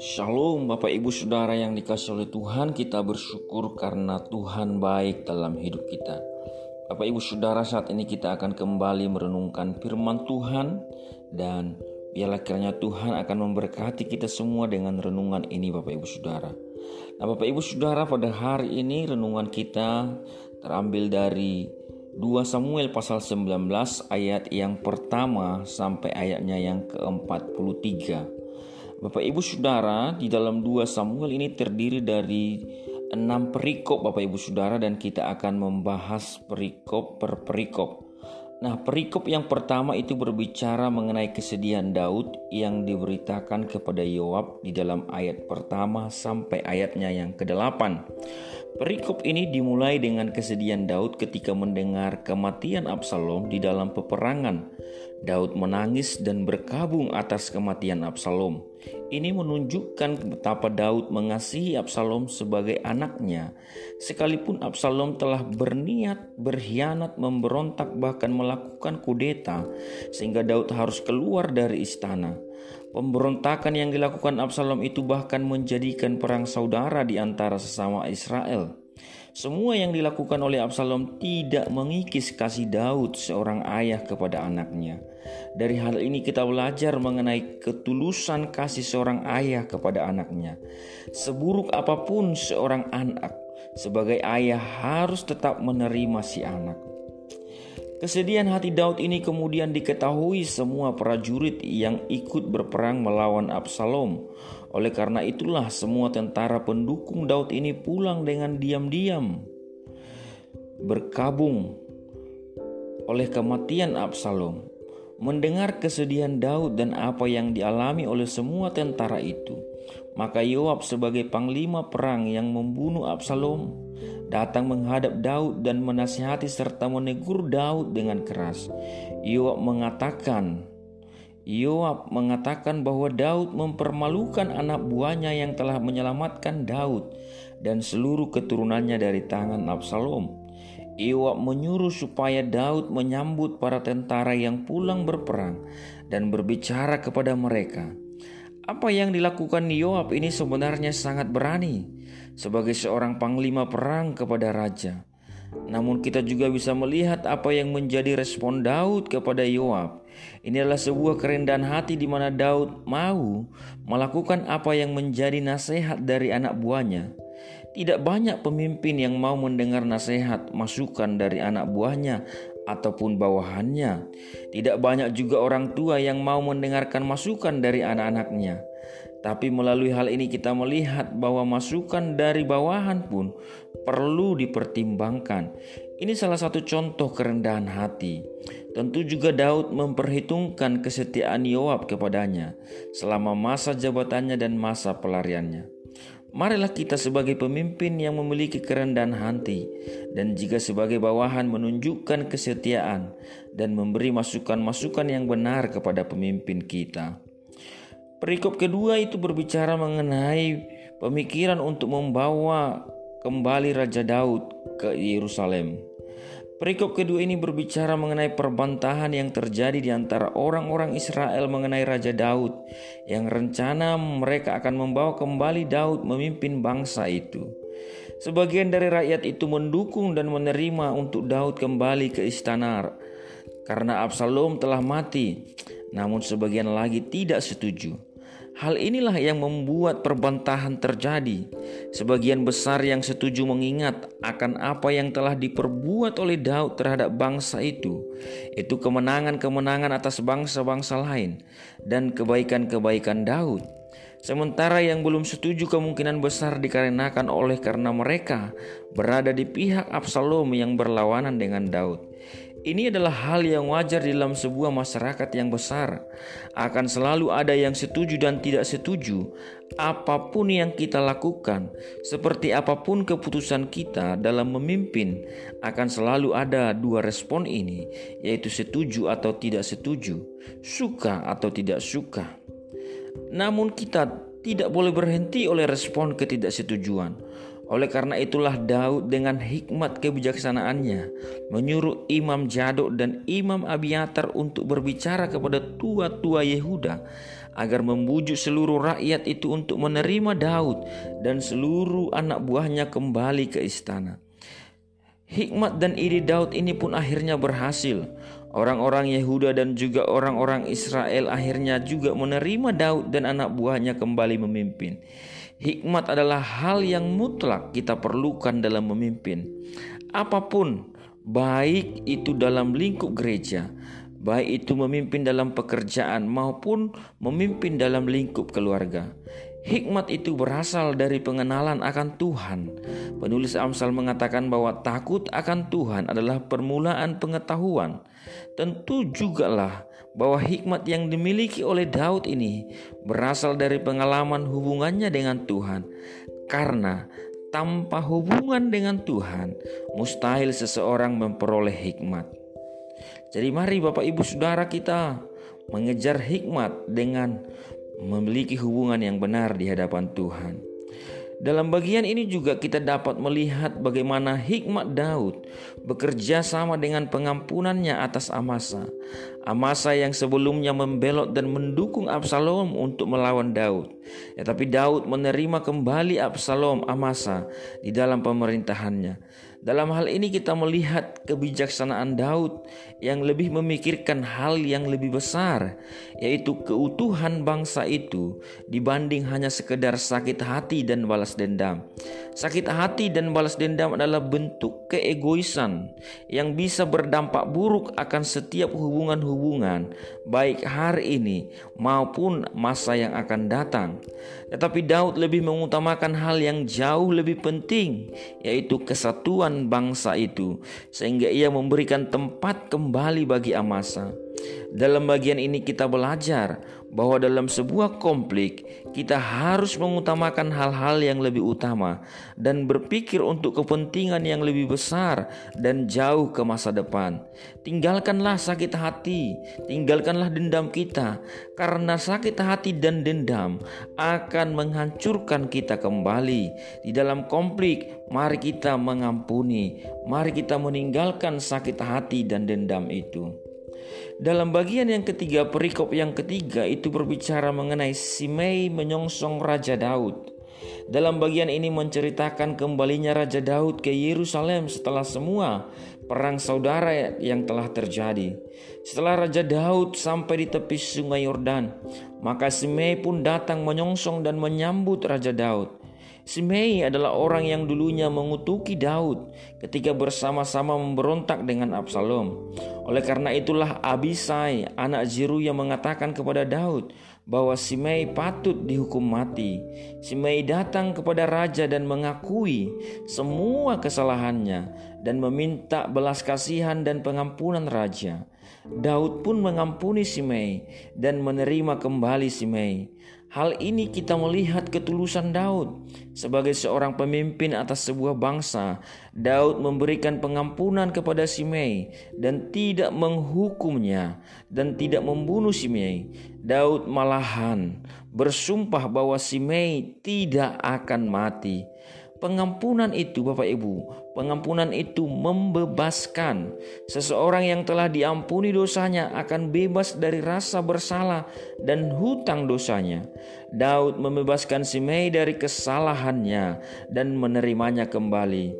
Shalom Bapak Ibu Saudara yang dikasih oleh Tuhan. Kita bersyukur karena Tuhan baik dalam hidup kita. Bapak Ibu Saudara saat ini kita akan kembali merenungkan firman Tuhan Dan biarlah kiranya Tuhan akan memberkati kita semua dengan renungan ini Bapak Ibu Saudara. Nah Bapak Ibu Saudara pada hari ini renungan kita terambil dari 2 Samuel pasal 19 ayat yang pertama sampai ayatnya yang ke-43 Bapak Ibu Saudara, di dalam dua Samuel ini terdiri dari enam perikop Bapak Ibu Saudara dan kita akan membahas perikop per perikop. Nah, perikop yang pertama itu berbicara mengenai kesedihan Daud yang diberitakan kepada Yoab di dalam ayat pertama sampai ayatnya yang ke-8. Perikop ini dimulai dengan kesedihan Daud ketika mendengar kematian Absalom di dalam peperangan. Daud menangis dan berkabung atas kematian Absalom. Ini menunjukkan betapa Daud mengasihi Absalom sebagai anaknya, sekalipun Absalom telah berniat berkhianat, memberontak, bahkan melakukan kudeta, sehingga Daud harus keluar dari istana. Pemberontakan yang dilakukan Absalom itu bahkan menjadikan perang saudara di antara sesama Israel. Semua yang dilakukan oleh Absalom tidak mengikis kasih Daud seorang ayah kepada anaknya. Dari hal ini kita belajar mengenai ketulusan kasih seorang ayah kepada anaknya. Seburuk apa pun seorang anak, sebagai ayah harus tetap menerima si anak. Kesedihan hati Daud ini kemudian diketahui semua prajurit yang ikut berperang melawan Absalom. Oleh karena itulah semua tentara pendukung Daud ini pulang dengan diam-diam berkabung oleh kematian Absalom. Mendengar kesedihan Daud dan apa yang dialami oleh semua tentara itu, maka Yoab sebagai panglima perang yang membunuh Absalom datang menghadap Daud dan menasihati serta menegur Daud dengan keras. Yoab mengatakan, Yoab mengatakan bahwa Daud mempermalukan anak buahnya yang telah menyelamatkan Daud dan seluruh keturunannya dari tangan Absalom. Iwak menyuruh supaya Daud menyambut para tentara yang pulang berperang dan berbicara kepada mereka. Apa yang dilakukan Yoab ini sebenarnya sangat berani sebagai seorang panglima perang kepada raja. Namun kita juga bisa melihat apa yang menjadi respon Daud kepada Yoab. Ini adalah sebuah kerendahan hati di mana Daud mau melakukan apa yang menjadi nasihat dari anak buahnya. Tidak banyak pemimpin yang mau mendengar nasihat, masukan dari anak buahnya ataupun bawahannya. Tidak banyak juga orang tua yang mau mendengarkan masukan dari anak-anaknya. Tapi melalui hal ini kita melihat bahwa masukan dari bawahan pun perlu dipertimbangkan. Ini salah satu contoh kerendahan hati. Tentu juga Daud memperhitungkan kesetiaan Yoab kepadanya selama masa jabatannya dan masa pelariannya. Marilah kita sebagai pemimpin yang memiliki kerendahan hati dan jika sebagai bawahan menunjukkan kesetiaan dan memberi masukan-masukan yang benar kepada pemimpin kita. Perikop kedua itu berbicara mengenai pemikiran untuk membawa kembali Raja Daud ke Yerusalem. Perikop kedua ini berbicara mengenai perbantahan yang terjadi di antara orang-orang Israel mengenai Raja Daud yang rencana mereka akan membawa kembali Daud memimpin bangsa itu. Sebagian dari rakyat itu mendukung dan menerima untuk Daud kembali ke istana karena Absalom telah mati, namun sebagian lagi tidak setuju. Hal inilah yang membuat perbantahan terjadi. Sebagian besar yang setuju mengingat akan apa yang telah diperbuat oleh Daud terhadap bangsa itu, itu kemenangan-kemenangan atas bangsa-bangsa lain dan kebaikan-kebaikan Daud. Sementara yang belum setuju kemungkinan besar dikarenakan oleh karena mereka berada di pihak Absalom yang berlawanan dengan Daud. Ini adalah hal yang wajar di dalam sebuah masyarakat yang besar. Akan selalu ada yang setuju dan tidak setuju. Apa pun yang kita lakukan, seperti apa pun keputusan kita dalam memimpin, akan selalu ada dua respon ini, yaitu setuju atau tidak setuju, suka atau tidak suka. Namun, kita tidak boleh berhenti oleh respon ketidaksetujuan. Oleh karena itulah Daud dengan hikmat kebijaksanaannya menyuruh Imam Jadok dan Imam Abiatar untuk berbicara kepada tua-tua Yehuda agar membujuk seluruh rakyat itu untuk menerima Daud dan seluruh anak buahnya kembali ke istana. Hikmat dan ide Daud ini pun akhirnya berhasil. Orang-orang Yehuda dan juga orang-orang Israel akhirnya juga menerima Daud dan anak buahnya kembali memimpin. Hikmat adalah hal yang mutlak kita perlukan dalam memimpin. Apa pun, baik itu dalam lingkup gereja, baik itu memimpin dalam pekerjaan maupun memimpin dalam lingkup keluarga. Hikmat itu berasal dari pengenalan akan Tuhan. Penulis Amsal mengatakan bahwa takut akan Tuhan adalah permulaan pengetahuan. Tentu jugalah bahwa hikmat yang dimiliki oleh Daud ini berasal dari pengalaman hubungannya dengan Tuhan. Karena tanpa hubungan dengan Tuhan, mustahil seseorang memperoleh hikmat. Jadi mari Bapak Ibu Saudara kita mengejar hikmat dengan memiliki hubungan yang benar di hadapan Tuhan. Dalam bagian ini juga kita dapat melihat bagaimana hikmat Daud bekerja sama dengan pengampunannya atas Amasa. Amasa yang sebelumnya membelot dan mendukung Absalom untuk melawan Daud. Ya, Daud menerima kembali Absalom Amasa di dalam pemerintahannya. Dalam hal ini kita melihat kebijaksanaan Daud yang lebih memikirkan hal yang lebih besar, yaitu keutuhan bangsa itu dibanding hanya sekedar sakit hati dan balas dendam. Sakit hati dan balas dendam adalah bentuk keegoisan yang bisa berdampak buruk akan setiap hubungan-hubungan, baik hari ini maupun masa yang akan datang. Tetapi Daud lebih mengutamakan hal yang jauh lebih penting, yaitu kesatuan bangsa itu, sehingga ia memberikan tempat kembali bagi Amasa. Dalam bagian ini kita belajar bahwa dalam sebuah konflik kita harus mengutamakan hal-hal yang lebih utama dan berpikir untuk kepentingan yang lebih besar dan jauh ke masa depan. Tinggalkanlah sakit hati, tinggalkanlah dendam kita karena sakit hati dan dendam akan menghancurkan kita kembali. Di dalam konflik, mari kita mengampuni, mari kita meninggalkan sakit hati dan dendam itu. Dalam bagian yang ketiga, perikop yang ketiga itu berbicara mengenai Simei menyongsong Raja Daud. Dalam bagian ini menceritakan kembalinya Raja Daud ke Yerusalem setelah semua perang saudara yang telah terjadi. Setelah Raja Daud sampai di tepi sungai Yordan, maka Simei pun datang menyongsong dan menyambut Raja Daud. Simei adalah orang yang dulunya mengutuki Daud ketika bersama-sama memberontak dengan Absalom. Oleh karena itulah Abisai, anak Ziru yang mengatakan kepada Daud bahwa Simei patut dihukum mati. Simei datang kepada raja dan mengakui semua kesalahannya dan meminta belas kasihan dan pengampunan raja. Daud pun mengampuni Simei dan menerima kembali Simei. Hal ini kita melihat ketulusan Daud sebagai seorang pemimpin atas sebuah bangsa. Daud memberikan pengampunan kepada Simei dan tidak menghukumnya dan tidak membunuh Simei. Daud malahan bersumpah bahwa Simei tidak akan mati. Pengampunan itu, Bapak Ibu, pengampunan itu membebaskan. Seseorang yang telah diampuni dosanya akan bebas dari rasa bersalah dan hutang dosanya. Daud membebaskan Simei dari kesalahannya dan menerimanya kembali.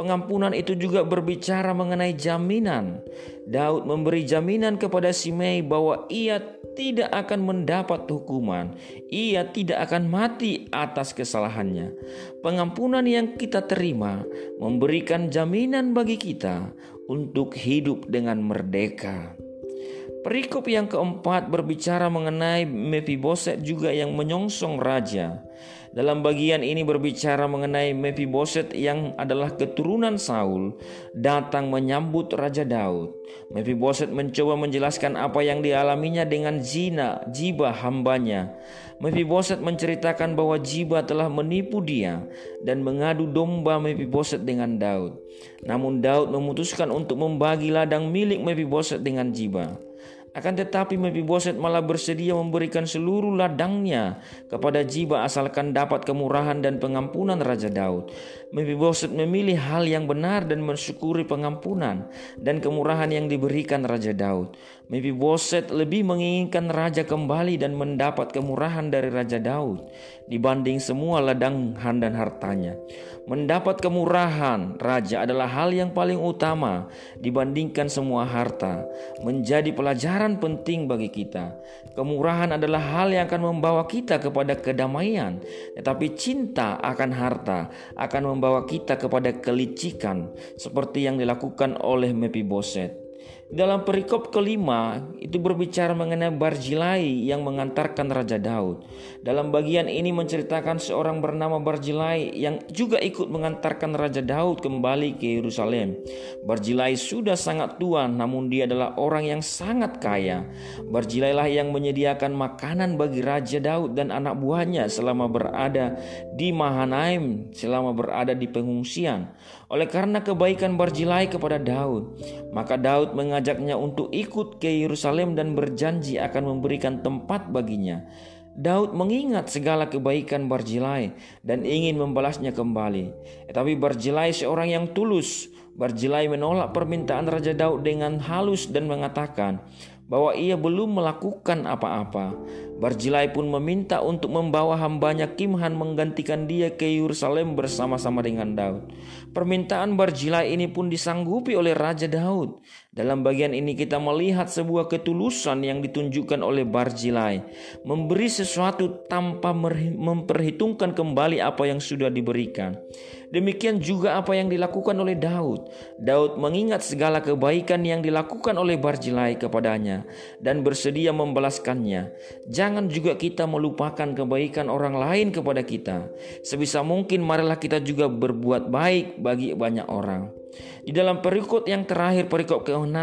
Pengampunan itu juga berbicara mengenai jaminan. Daud memberi jaminan kepada Simei bahwa ia tidak akan mendapat hukuman, ia tidak akan mati atas kesalahannya. Pengampunan yang kita terima memberikan jaminan bagi kita untuk hidup dengan merdeka. Perikop yang keempat berbicara mengenai Mephiboset juga yang menyongsong raja. Dalam bagian ini berbicara mengenai Mephiboset yang adalah keturunan Saul datang menyambut Raja Daud. Mephiboset mencoba menjelaskan apa yang dialaminya dengan Zina, Jiba hambanya. Mephiboset menceritakan bahwa Jiba telah menipu dia dan mengadu domba Mephiboset dengan Daud. Namun Daud memutuskan untuk membagi ladang milik Mephiboset dengan Jiba. Akan tetapi Mephiboset malah bersedia memberikan seluruh ladangnya kepada Jiba asalkan dapat kemurahan dan pengampunan Raja Daud. Mephiboset memilih hal yang benar dan mensyukuri pengampunan dan kemurahan yang diberikan Raja Daud. Mephiboset lebih menginginkan raja kembali dan mendapat kemurahan dari Raja Daud dibanding semua ladang dan hartanya. Mendapat kemurahan raja adalah hal yang paling utama dibandingkan semua harta. Menjadi pelajaran penting bagi kita. Kemurahan adalah hal yang akan membawa kita kepada kedamaian, tetapi cinta akan harta akan membawa kita kepada kelicikan seperti yang dilakukan oleh Mephiboset. Dalam perikop kelima itu berbicara mengenai Barjilai yang mengantarkan Raja Daud. Dalam bagian ini menceritakan seorang bernama Barjilai yang juga ikut mengantarkan Raja Daud kembali ke Yerusalem. Barjilai sudah sangat tua namun dia adalah orang yang sangat kaya. Barjilai lah yang menyediakan makanan bagi Raja Daud dan anak buahnya selama berada di Mahanaim, selama berada di pengungsian. Oleh karena kebaikan Barjilai kepada Daud, maka Daud mengajaknya untuk ikut ke Yerusalem dan berjanji akan memberikan tempat baginya. Daud mengingat segala kebaikan Barjilai dan ingin membalasnya kembali. Tetapi Barjilai seorang yang tulus. Barjilai menolak permintaan Raja Daud dengan halus dan mengatakan bahwa ia belum melakukan apa-apa. Barjilai pun meminta untuk membawa hambanya Kimhan menggantikan dia ke Yerusalem bersama-sama dengan Daud. Permintaan Barjilai ini pun disanggupi oleh Raja Daud. Dalam bagian ini kita melihat sebuah ketulusan yang ditunjukkan oleh Barjilai. Memberi sesuatu tanpa memperhitungkan kembali apa yang sudah diberikan. Demikian juga apa yang dilakukan oleh Daud. Daud mengingat segala kebaikan yang dilakukan oleh Barjilai kepadanya dan bersedia membalaskannya. Jangan juga kita melupakan kebaikan orang lain kepada kita. Sebisa mungkin marilah kita juga berbuat baik bagi banyak orang. Di dalam perikop yang terakhir perikop ke-6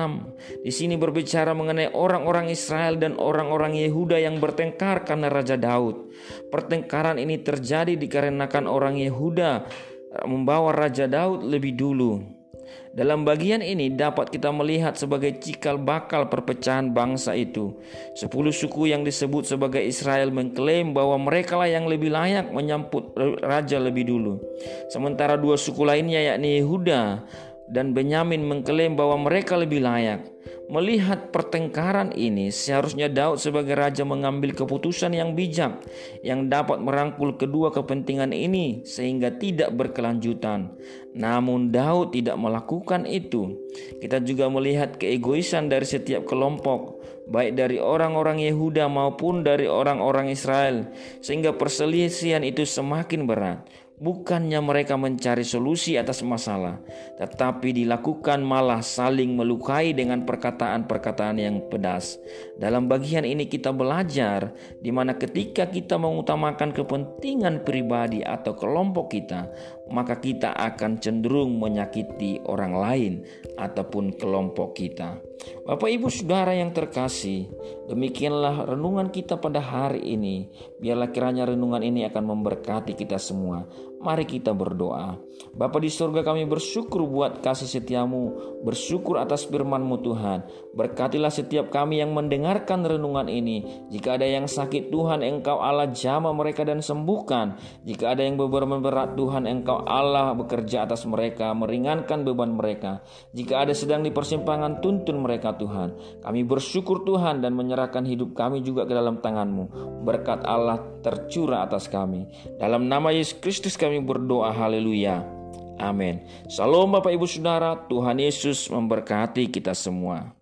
di sini berbicara mengenai orang-orang Israel dan orang-orang Yehuda yang bertengkar karena Raja Daud. Pertengkaran ini terjadi dikarenakan orang Yehuda membawa Raja Daud lebih dulu. Dalam bagian ini dapat kita melihat sebagai cikal bakal perpecahan bangsa itu. Sepuluh suku yang disebut sebagai Israel mengklaim bahwa mereka lah yang lebih layak menyambut raja lebih dulu. Sementara dua suku lainnya yakni Yehuda dan Benyamin mengklaim bahwa mereka lebih layak. Melihat pertengkaran ini, seharusnya Daud sebagai raja mengambil keputusan yang bijak yang dapat merangkul kedua kepentingan ini sehingga tidak berkelanjutan. Namun Daud tidak melakukan itu. Kita juga melihat keegoisan dari setiap kelompok, baik dari orang-orang Yehuda maupun dari orang-orang Israel, sehingga perselisihan itu semakin berat. Bukannya mereka mencari solusi atas masalah, tetapi dilakukan malah saling melukai dengan perkataan-perkataan yang pedas. Dalam bagian ini kita belajar di mana ketika kita mengutamakan kepentingan pribadi atau kelompok kita, maka kita akan cenderung menyakiti orang lain ataupun kelompok kita. Bapak Ibu Saudara yang terkasih, demikianlah renungan kita pada hari ini. Biarlah kiranya renungan ini akan memberkati kita semua. Mari kita berdoa. Bapa di surga kami bersyukur buat kasih setiamu, bersyukur atas firmanmu Tuhan. Berkatilah setiap kami yang mendengarkan renungan ini. Jika ada yang sakit Tuhan engkau Allah jama mereka dan sembuhkan. Jika ada yang beban berat Tuhan engkau Allah bekerja atas mereka, meringankan beban mereka. Jika ada sedang di persimpangan tuntun mereka Tuhan. Kami bersyukur Tuhan dan menyerahkan hidup kami juga ke dalam tanganmu. Berkat Allah tercurah atas kami. Dalam nama Yesus Kristus kami kami berdoa haleluya. Amin. Salam Bapak Ibu Saudara, Tuhan Yesus memberkati kita semua.